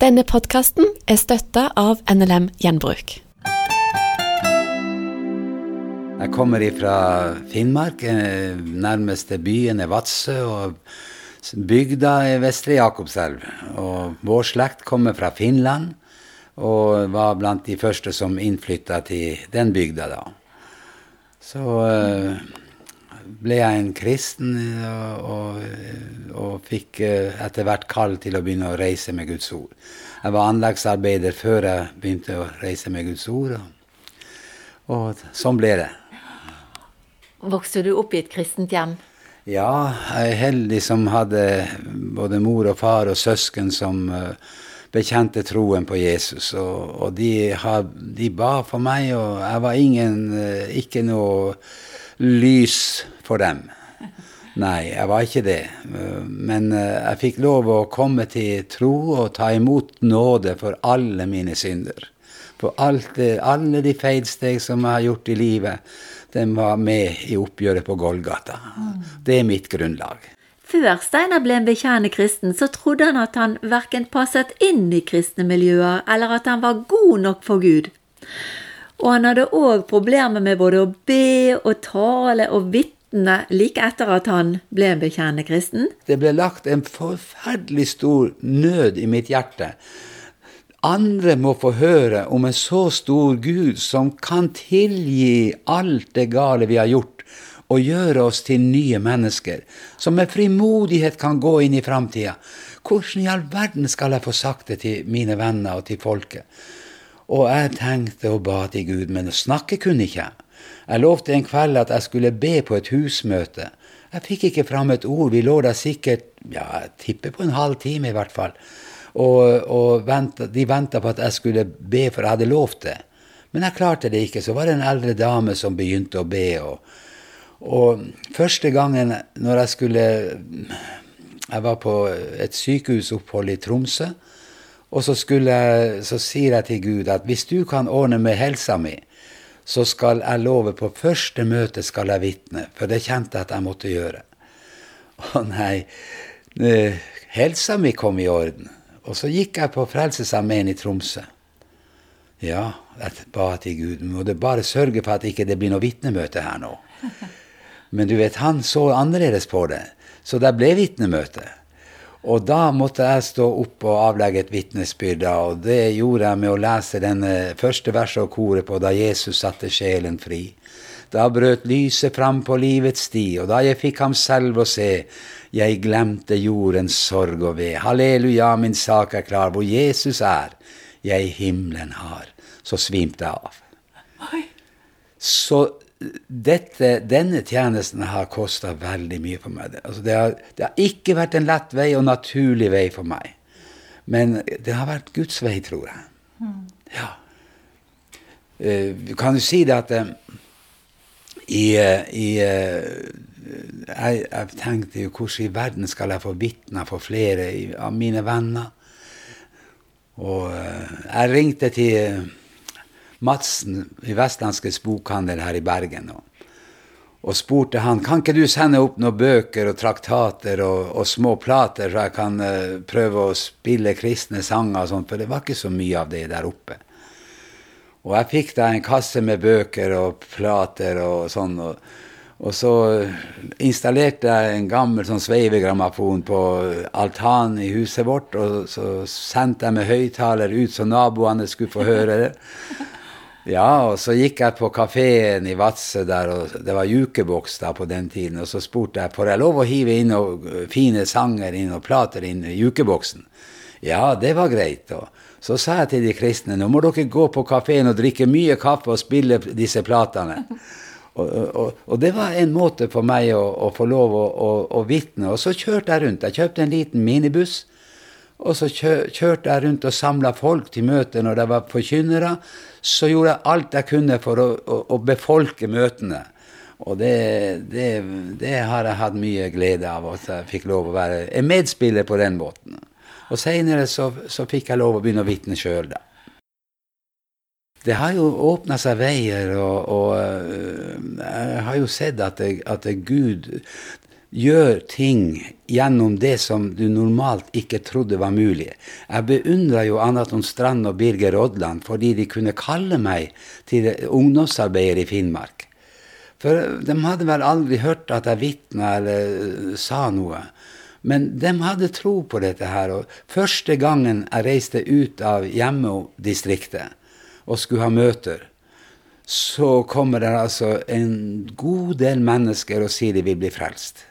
Denne podkasten er støtta av NLM Gjenbruk. Jeg kommer fra Finnmark. eh, Nærmeste byen er Vadsø. Og bygda er Vestre Jakobselv. Og vår slekt kommer fra Finland og var blant de første som innflytta til den bygda da. Så eh, ble jeg en kristen og, og, og fikk eh, etter hvert kall til å begynne å reise med Guds ord. Jeg var anleggsarbeider før jeg begynte å reise med Guds ord. Og, og sånn ble det. Vokste du opp i et kristent hjem? Ja, jeg er heldig som hadde både mor og far og søsken som eh, bekjente troen på Jesus. Og, og de, har, de ba for meg, og jeg var ingen, eh, ikke noe lys for dem. Nei, jeg var ikke det. Men eh, jeg fikk lov å komme til tro og ta imot nåde for alle mine synder. For det- alle de feilsteg som jeg har gjort i livet, den var med i oppgjøret på Golgata. Det er mitt grunnlag. Før Steinar ble en bekjærende kristen, så trodde han at han verken passet inn i kristne miljøer, eller at han var god nok for Gud. Og han hadde òg problemer med både å be og tale og vitne like etter at han ble en bekjennende kristen. Det ble lagt en forferdelig stor nød i mitt hjerte. Andre må få høre om en så stor Gud som kan tilgi alt det gale vi har gjort, og gjøre oss til nye mennesker, som med frimodighet kan gå inn i framtida. Hvordan i all verden skal jeg få sagt det til mine venner og til folket? Og jeg tenkte og ba til Gud, men å snakke kunne ikke jeg. Jeg lovte en kveld at jeg skulle be på et husmøte. Jeg fikk ikke fram et ord. Vi lå der sikkert, ja, jeg tipper på en halv time i hvert fall. Og, og ventet, de venta på at jeg skulle be, for jeg hadde lovt det. Men jeg klarte det ikke. Så var det en eldre dame som begynte å be. Og, og første gangen når jeg skulle Jeg var på et sykehusopphold i Tromsø. Og så, skulle så sier jeg til Gud at hvis du kan ordne med helsa mi, så skal jeg love på første møte skal jeg vitne. For det kjente jeg at jeg måtte gjøre. Å nei, eh, helsa mi kom i orden. Og så gikk jeg på Frelsesarmeen i Tromsø. Ja, jeg ba til Gud, må du bare sørge for at ikke det blir noe vitnemøte her nå. Men du vet, han så annerledes på det, så det ble vitnemøte. Og da måtte jeg stå opp og avlegge et vitnesbyrd, og det gjorde jeg med å lese den eh, første verset og koret på da Jesus satte sjelen fri. Da brøt lyset fram på livets sti, og da jeg fikk ham selv å se, jeg glemte jordens sorg og ved. Halleluja, min sak er klar, hvor Jesus er, jeg himmelen har. Så svimte jeg av. Så dette, denne tjenesten har kosta veldig mye for meg. Altså det, har, det har ikke vært en lett vei og naturlig vei for meg. Men det har vært Guds vei, tror jeg. Ja. Uh, kan du si det at uh, i, uh, i jeg, jeg tenkte jo hvordan i verden skal jeg få vitne for flere av mine venner? Og jeg ringte til Madsen i Vestlandskes bokhandel her i Bergen og, og spurte han kan ikke du sende opp noen bøker og traktater og, og små plater, så jeg kan uh, prøve å spille kristne sanger og sånt, for det var ikke så mye av det der oppe. Og jeg fikk da en kasse med bøker og plater og sånn. Og, og så installerte jeg en gammel sånn sveivegrammofon på altanen i huset vårt. Og så sendte jeg med høyttaler ut så naboene skulle få høre det. Ja, og så gikk jeg på kafeen i Vadsø der, og det var jukeboks da på den tiden. Og så spurte jeg får jeg lov å hive inn noen fine sanger inn og plater inn i jukeboksen. Ja, det var greit. Og så sa jeg til de kristne nå må dere gå på kafeen og drikke mye kaffe og spille disse platene. Og, og, og det var en måte for meg å, å få lov å, å, å vitne. Og så kjørte jeg rundt. Jeg kjøpte en liten minibuss. Og så kjørte jeg rundt og samla folk til møter når det var forkynnere. Så gjorde jeg alt jeg kunne for å, å, å befolke møtene. Og det, det, det har jeg hatt mye glede av, at jeg fikk lov å være en medspiller på den måten. Og seinere så, så fikk jeg lov å begynne å vitne sjøl, da. Det har jo åpna seg veier, og, og øh, jeg har jo sett at, det, at Gud gjør ting gjennom det som du normalt ikke trodde var mulig. Jeg beundra jo Anaton Strand og Birger Odland fordi de kunne kalle meg til ungdomsarbeider i Finnmark. For de hadde vel aldri hørt at jeg vitna eller sa noe. Men de hadde tro på dette her. Og første gangen jeg reiste ut av hjemmedistriktet og skulle ha møter, så kommer det altså en god del mennesker og sier de vil bli frelst.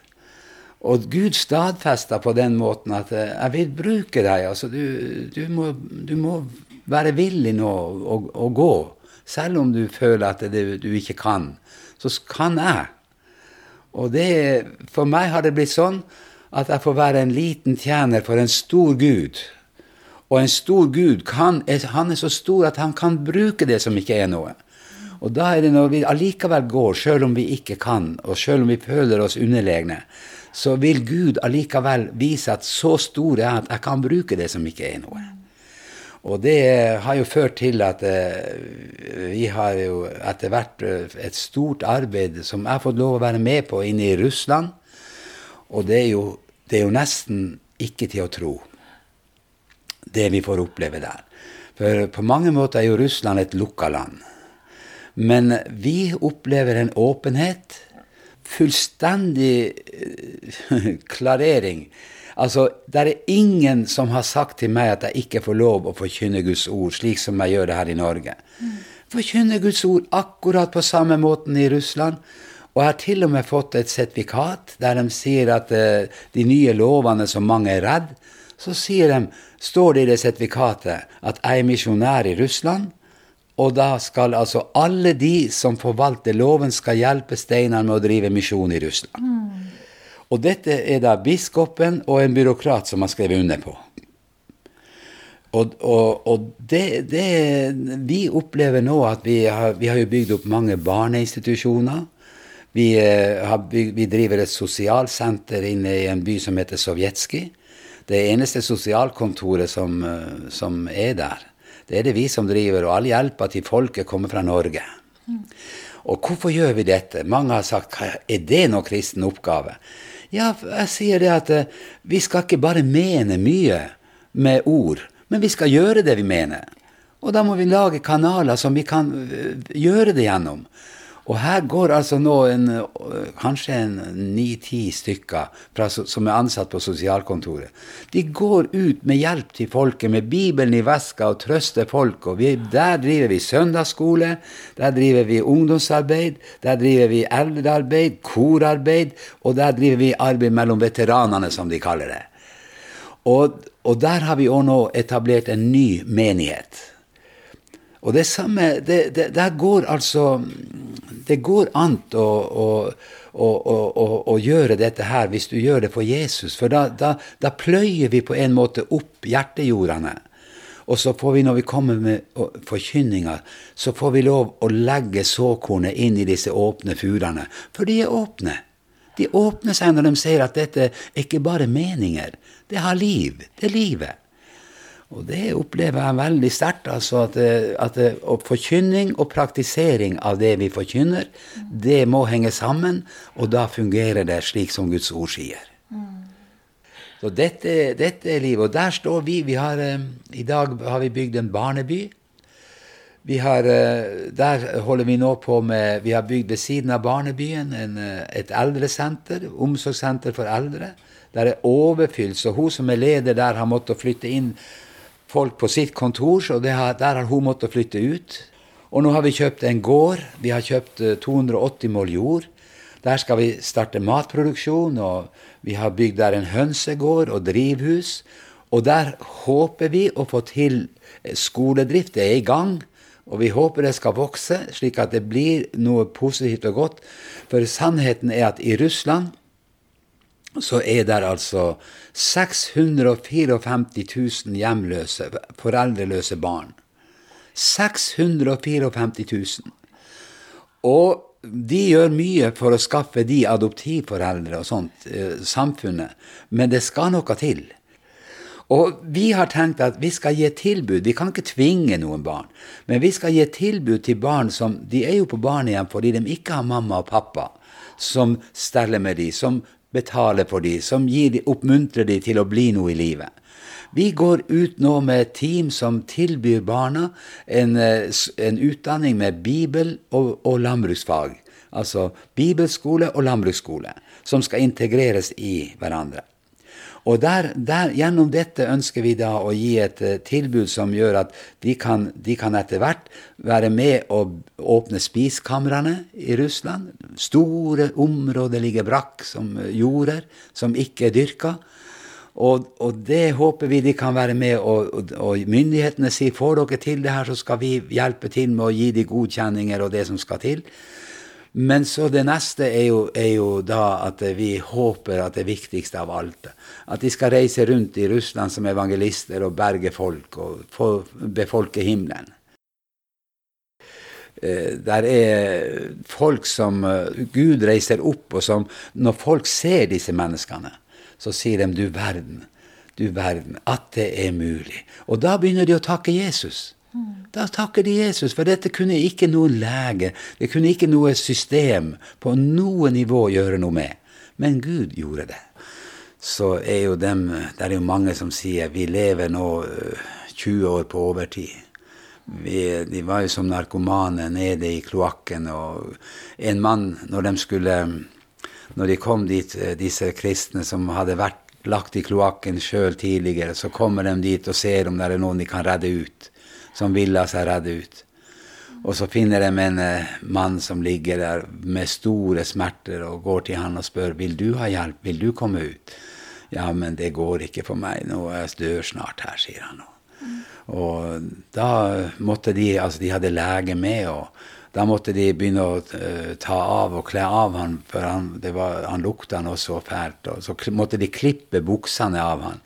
Og Gud stadfesta på den måten at eh, 'jeg vil bruke deg'. altså Du, du, må, du må, være villig nå å, å, gå. Selv om du føler at det, du ikke kan, så kan jeg. Og det, for meg har det blitt sånn at jeg får være en liten tjener for en stor Gud. Og en stor Gud kan, han er så stor at han kan bruke det som ikke er noe. Og da er det når vi allikevel går, sjøl om vi ikke kan, og sjøl om vi føler oss underlegne, så vil Gud allikevel vise at så stor er at jeg kan bruke det som ikke er noe. Og det har jo ført til at eh, vi har jo etter hvert eh, et stort arbeid som jeg har fått lov å være med på inne i Russland. Og det er, jo, det er jo nesten ikke til å tro, det vi får oppleve der. For på mange måter er jo Russland et lukka land. Men vi opplever en åpenhet, fullstendig eh, klarering. Altså, det er ingen som har sagt til meg at jeg ikke får lov å forkynne Guds ord, slik som jeg gjør det her i Norge. Forkynne Guds ord akkurat på samme måten i Russland. Og jeg har til og med fått et sertifikat der de sier at uh, de nye lovene som mange er redd, så sier de, står det i det sertifikatet at jeg er misjonær i Russland, og da skal altså alle de som forvalter loven, skal hjelpe Steinar med å drive misjon i Russland. Mm. Og dette er da biskopen og en byråkrat som har skrevet under på. Og, og, og det, det, Vi opplever nå at vi har, vi har bygd opp mange barneinstitusjoner. Vi, eh, bygd, vi, driver et sosialsenter inne i en by som heter Sovjetskij. Det eneste sosialkontoret som, eh, som, er der. Det er det vi som driver, og all hjelpa til folket kommer fra Norge. Og hvorfor gjør vi dette? Mange har sagt er det noe kristen oppgave? Ja, jeg sier det at eh, vi skal ikke bare mene mye med ord, men vi skal gjøre det vi mener. Og da må vi lage kanaler som vi kan gjøre det gjennom. Og her går altså nå en, kanskje en ni-ti stykker fra, som er ansatt på sosialkontoret. De går ut med hjelp til folket, med Bibelen i veska og trøster folk. og vi, Der driver vi søndagsskole, der driver vi ungdomsarbeid, der driver vi eldrearbeid, korarbeid, og der driver vi arbeid mellom veteranene, som de kaller det. Og, og der har vi òg nå etablert en ny menighet. Og det samme det, det, Der går altså Det går an å, å, å, å, gjøre dette her hvis du gjør det for Jesus. For da, da, da pløyer vi på en måte opp hjertejordene. Og så får vi, når vi kommer med forkynninga, så får vi lov å legge såkornet inn i disse åpne furene. For de er åpne. De åpner seg når de ser at dette er ikke bare meninger. Det har liv. Det er livet. Og det opplever jeg veldig sterkt. altså at, at, at Forkynning og praktisering av det vi forkynner, det må henge sammen. Og da fungerer det slik som Guds ord sier. Så dette, dette er livet. Og der står vi. vi har, eh, I dag har vi bygd en barneby. Vi har, eh, der holder vi nå på med Vi har bygd ved siden av barnebyen en, eh, et eldresenter, omsorgssenter for eldre. Der er overfylt, så hun som er leder der, har måttet flytte inn folk på sitt kontor, så har, der har hun måttet flytte ut. Og nå har vi kjøpt en gård. Vi har kjøpt 280 eh, mål jord. Der skal vi starte matproduksjon, og vi har bygd der en hønsegård og drivhus. Og der håper vi å få til eh, skoledrift. Det er i gang. Og vi håper det skal vokse, slik at det blir noe positivt og godt. For sannheten er at i Russland så er det altså 654 000 hjemløse, foreldreløse barn. 654 000. Og de gjør mye for å skaffe de adoptivforeldre og sånt, eh, samfunnet, men det skal noe til. Og vi har tenkt at vi skal gi tilbud. Vi kan ikke tvinge noen barn, men vi skal gi tilbud til barn som De er jo på barnehjem fordi de ikke har mamma og pappa som steller med dem, som betaler for dem, som gir oppmuntrer dem til å bli noe i livet. Vi går ut nå med et team som tilbyr barna en, eh, en utdanning med bibel og, og landbruksfag. Altså bibelskole og landbruksskole, som skal integreres i hverandre. Og der, der, Gjennom dette ønsker vi da å gi et uh, tilbud som gjør at de kan, de kan etter hvert være med å åpne spiskamrene i Russland. Store områder ligger brakk som uh, jorder som ikke er dyrka. Og, og, det håper vi de kan være med, og, og, og, myndighetene sier får dere til det her, så skal vi hjelpe til med å gi de godkjenninger og det som skal til. Men så det neste er jo, er jo, da at vi håper at det viktigste av alt At de skal reise rundt i Russland som evangelister og berge folk og befolke himmelen. Eh, der er folk som eh, Gud reiser opp, og som Når folk ser disse menneskene, så sier de 'du verden', du verden, at det er mulig. Og da begynner de å takke Jesus. Da takker de Jesus, for dette kunne ikke noen lege, det kunne ikke noe system på noe nivå gjøre noe med. Men Gud gjorde det. Så er jo dem, det er jo mange som sier vi lever nå 20 øh, år på overtid. Vi, de var jo som narkomane nede i kloakken, og en mann, når de skulle Når de kom dit, øh, disse kristne som hadde vært lagt i kloakken sjøl tidligere, så kommer de dit og ser om det er noen de kan redde ut som vil la seg redde ut. Og så finner de en eh, mann som ligger der med store smerter, og går til han og spør vil du ha hjelp, vil du komme ut. Ja, men det går ikke for meg nå, jeg dør snart her, sier han. Mm. Og da måtte de, altså de hadde lege med, og da måtte de begynne å uh, ta av og kle av han, for han, var, han lukta noe så fælt. Og så måtte de klippe buksene av han.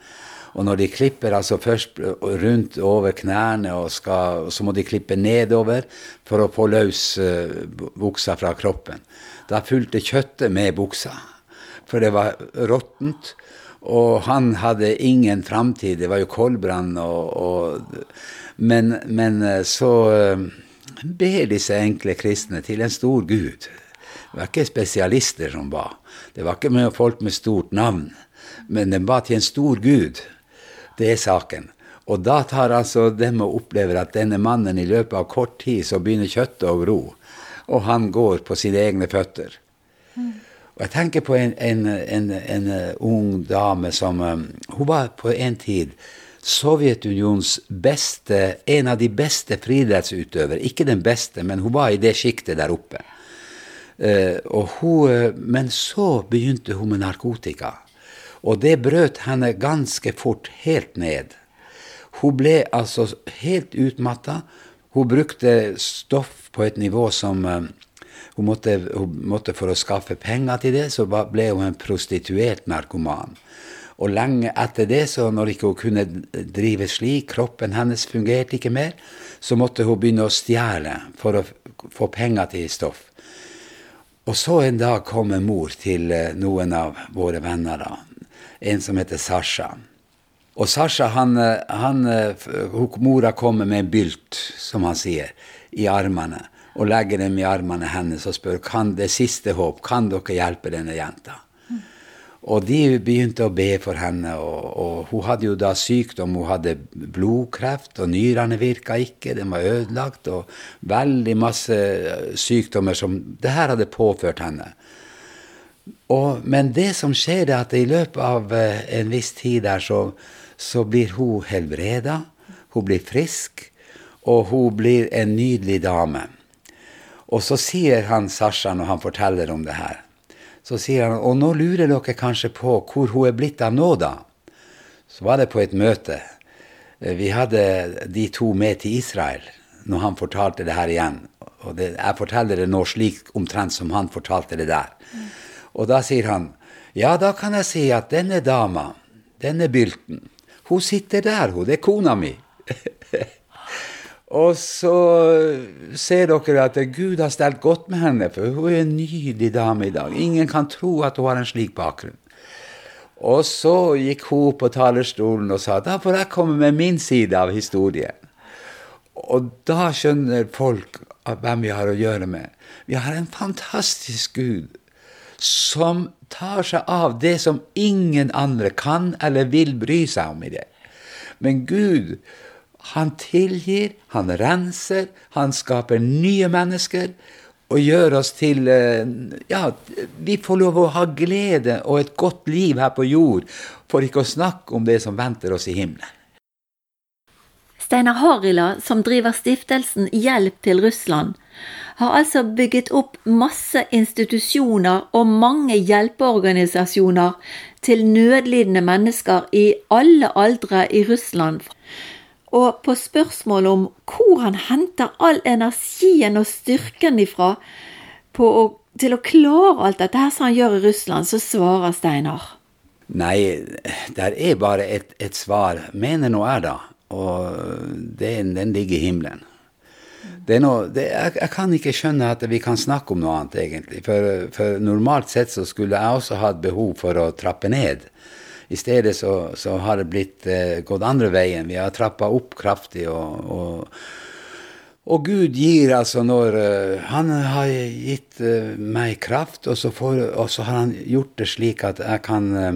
Og når de klipper altså først rundt over knærne, og, skal, så må de klippe nedover for å få løs uh, buksa fra kroppen. Da fulgte kjøttet med buksa, for det var råttent. Og han hadde ingen framtid. Det var jo koldbrann. Og, og, men, men, eh, så uh, ber disse enkle kristne til en stor gud. Det var ikke spesialister som ba. Det var ikke folk med stort navn. Men de ba til en stor gud. Det er saken. Og da tar altså dem og opplever at denne mannen i løpet av kort tid så begynner kjøttet å gro, og han går på sine egne føtter. Mm. Og jeg tenker på en, en, en, en ung dame som um, Hun var på en tid Sovjetunions beste, en av de beste friidrettsutøvere. Ikke den beste, men hun var i det sjiktet der oppe. Uh, hun, men så begynte hun med narkotika. Og det brøt henne ganske fort helt ned. Hun ble altså helt utmatta. Hun brukte stoff på et nivå som uh, hun, måtte, hun måtte, For å skaffe penger til det, så ble hun en prostituert narkoman. Og lenge etter det, så når ikke hun kunne drive slik, kroppen hennes fungerte ikke mer, så måtte hun begynne å stjele for å få penger til stoff. Og så en dag kom en mor til eh, noen av våre venner, da, en som heter Sasha. Og Sasha, han, han, mora kommer med en bylt, som han sier, i armene. Og legger dem i armene hennes og spør kan det siste håp, kan dere hjelpe denne jenta. Mm. Og de begynte å be for henne, og, og, hun hadde jo da sykdom. Hun hadde blodkreft, og nyrene virka ikke, den var ødelagt, og veldig masse sykdommer som det her hadde påført henne. Og, men det som skjer, er at i løpet av uh, en viss tid der, så, så blir hun helbreda. Hun blir frisk, og hun blir en nydelig dame. Og så sier han Sasha, når han forteller om det her, så sier han og nå lurer dere kanskje på hvor hun er blitt av nå, da. Så var det på et møte. Eh, vi hadde de to med til Israel når han fortalte det her igjen. Og det, jeg forteller det nå slik omtrent som han fortalte det der. Mm. Og da sier han ja, da kan jeg si at denne dama, denne bylten, hun sitter der, hun. Det er kona mi. og så ser dere at Gud har stelt godt med henne, for hun er en nydelig dame i dag. Ingen kan tro at hun har en slik bakgrunn. Og så gikk hun på talerstolen og sa da får jeg komme med min side av historien. Og da skjønner folk hvem vi har å gjøre med. Vi har en fantastisk Gud som tar seg av det som ingen andre kan eller vil bry seg om i det. Men Gud, han tilgir, han renser, han skaper nye mennesker og gjør oss til eh, Ja, vi får lov å ha glede og et godt liv her på jord, for ikke å snakke om det som venter oss i himmelen. Steinar Harila, som driver stiftelsen Hjelp til Russland, har altså bygget opp masse institusjoner og mange hjelpeorganisasjoner til nødlidende mennesker i alle aldre i Russland. Og på spørsmålet om hvor han henter all energien og styrken ifra å, til å klare alt dette her som han gjør i Russland, så svarer Steinar. Nei, der er bare et, et svar. Mener nå jeg, da. Og den, den ligger i himmelen. Noe, det, jeg, jeg, kan ikke skjønne at vi kan snakke om noe annet, egentlig. For, for normalt sett så skulle jeg også hatt behov for å trappe ned. I stedet så, så har det blitt eh, gått andre veien. Vi har trappa opp kraftig. og, og, og Gud gir altså når uh, Han har gitt uh, meg kraft, og så, får, og så, har han gjort det slik at jeg kan uh,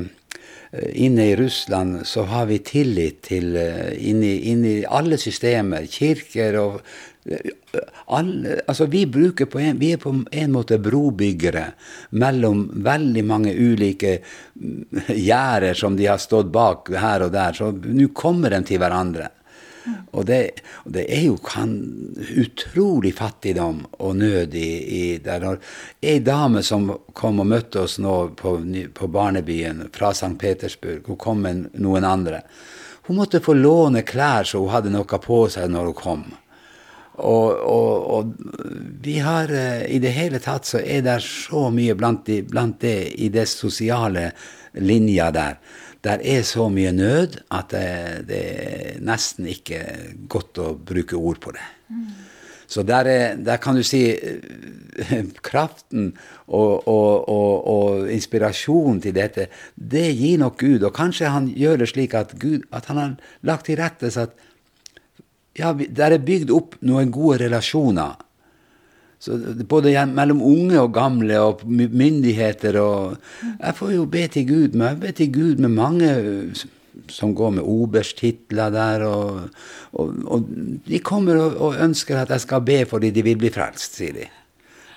Inne i Russland så har vi tillit til Inni i alle systemer, kirker og alle, altså vi, en, vi, er på en måte brobyggere mellom veldig mange ulike mm, gjerder som de har stått bak her og der. Så nå kommer de til hverandre. Og det, det, er jo kan, utrolig fattigdom og nød i, i der. Ei dame som kom og møtte oss nå på, på barnebyen fra St. Petersburg, hun kom med noen andre. Hun måtte få låne klær så hun hadde noe på seg når hun kom. Og, og, og, vi har eh, I det hele tatt så er det så mye blant, de, blant det i det sosiale linja der. Der er så mye nød at det, det er nesten ikke godt å bruke ord på det. Mm. Så der, er, der, kan du si kraften kraften og, og, og, inspirasjonen til dette, det gir nok Gud. Og kanskje han gjør det slik at, Gud, at han har lagt til rette så at ja, der er bygd opp noen gode relasjoner. Så både mellom unge og gamle og myndigheter og Jeg får jo be til Gud, men jeg ber til Gud med mange som går med obersttitler der, og, og, og, de kommer og, og, ønsker at jeg skal be fordi de vil bli frelst, sier de.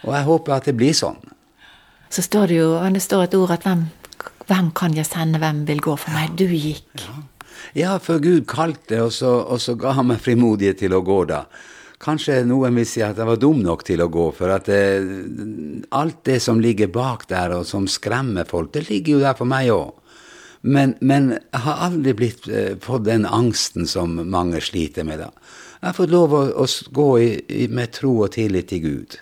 Og jeg håper at det blir sånn. Så står det jo det står et ord at hvem, hvem kan jeg sende, hvem vil gå for meg? Du gikk. Ja. Ja, for Gud kalte, og så, og så ga han meg frimodighet til å gå da. Kanskje noen vil si at jeg var dum nok til å gå, for at det, eh, alt det som ligger bak der, og som skremmer folk, det ligger jo der for meg òg. Men, men, jeg har aldri blitt, eh, fått den angsten som mange sliter med. da. Jeg har fått lov å, å gå i, i, med tro og tillit til Gud.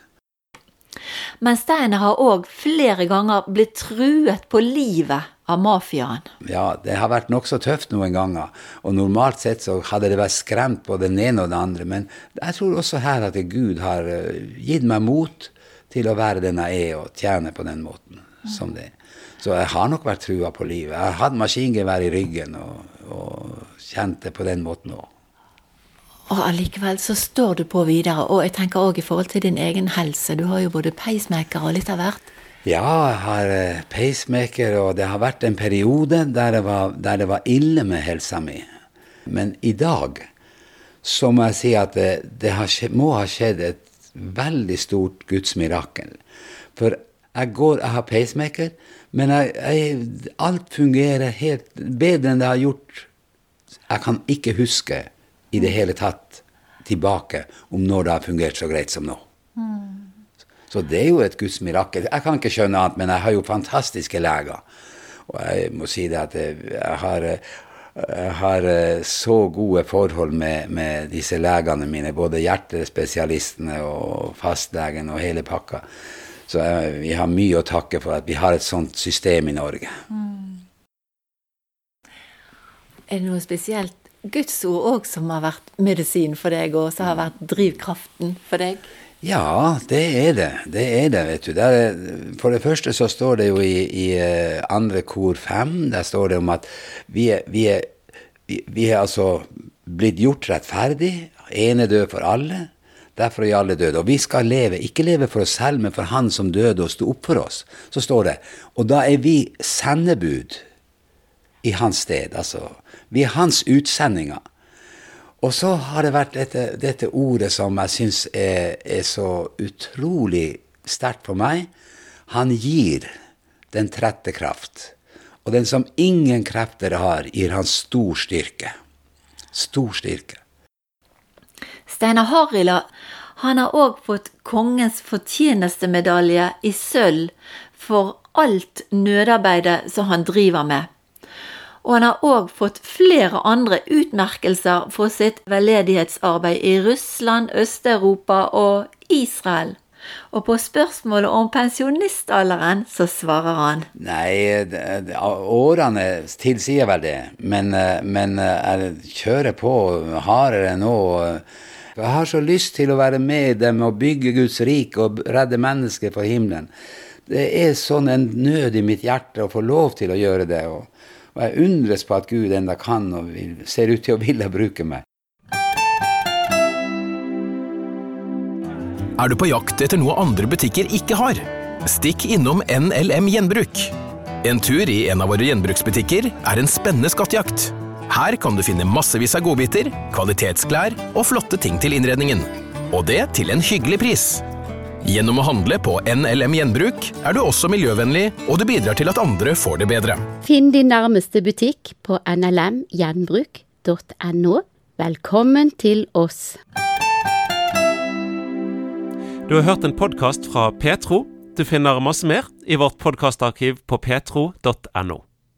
Men Stein har òg flere ganger blitt truet på livet av mafiaen. Ja, det har vært nokså tøft noen ganger. Og normalt sett så hadde det vært skremt på den ene og den andre. Men jeg tror også her at Gud har eh, gitt meg mot til å være den jeg er, og tjene på den måten som det er. Så jeg har nok vært trua på livet. Jeg har hatt maskingevær i ryggen og, og kjent det på den måten òg. Og allikevel så står du på videre. Og jeg tenker òg i forhold til din egen helse. Du har jo både pacemaker og litt av hvert. Ja, jeg har eh, pacemaker, og det har vært en periode der det var, der det var ille med helsa mi. Men i dag så må jeg si at det, det skjedd, må ha skjedd et veldig stort gudsmirakel. For jeg går, jeg har pacemaker, men jeg, jeg, alt fungerer helt bedre enn det har gjort. Jeg kan ikke huske i det hele tatt tilbake om når det har fungert så greit som nå. Så det er jo et Guds mirakel. Jeg kan ikke skjønne annet, men jeg har jo fantastiske leger. Og jeg må si det at jeg har, jeg har så gode forhold med, med disse legene mine, både hjertespesialistene og fastlegen og hele pakka. Så jeg, vi har mye å takke for at vi har et sånt system i Norge. Mm. Er det noe spesielt Guds ord òg som har vært medisin for deg, og som har vært drivkraften for deg? Ja, det er det. Det er det, vet du. Er, for det første så står det jo i, i eh, andre kor fem, der står det om at vi er, vi er, vi er altså blitt gjort rettferdig, ene død for alle. derfor er alle døde. Og vi skal leve, ikke leve for oss selv, men for Han som døde og sto opp for oss. Så står det. Og da er vi sendebud i hans sted. Altså, vi er hans utsendinger. Og så har det vært dette, dette ordet som jeg syns er, er, så utrolig sterkt for meg. Han gir den trette kraft. Og den som ingen krefter har, gir han stor styrke. Stor styrke. Steinar Harila han har òg fått kongens fortjenestemedalje i sølv for alt nødarbeidet som han driver med. Og han har òg fått flere andre utmerkelser for sitt veldedighetsarbeid i Russland, Øst-Europa og Israel. Og på spørsmålet om pensjonistalderen, så svarer han Nei, årene tilsier vel det, men, men jeg kjører på hardere nå. Jeg har så lyst til å være med dem og bygge Guds rike og redde mennesker for himmelen. Det er sånn en nød i mitt hjerte å få lov til å gjøre det. Og, og jeg undres på at Gud enda kan og vil, ser ut til å ville bruke meg. Er du på jakt etter noe andre butikker ikke har? Stikk innom NLM Gjenbruk. En tur i en av våre gjenbruksbutikker er en spennende skattejakt. Her kan du finne massevis av godbiter, kvalitetsklær og flotte ting til innredningen. Og det til en hyggelig pris. Gjennom å handle på NLM Gjenbruk er du også miljøvennlig, og du bidrar til at andre får det bedre. Finn din nærmeste butikk på nlmgjenbruk.no. Velkommen til oss. Du har hørt en podkast fra Petro. Du finner masse mer i vårt podkastarkiv på petro.no.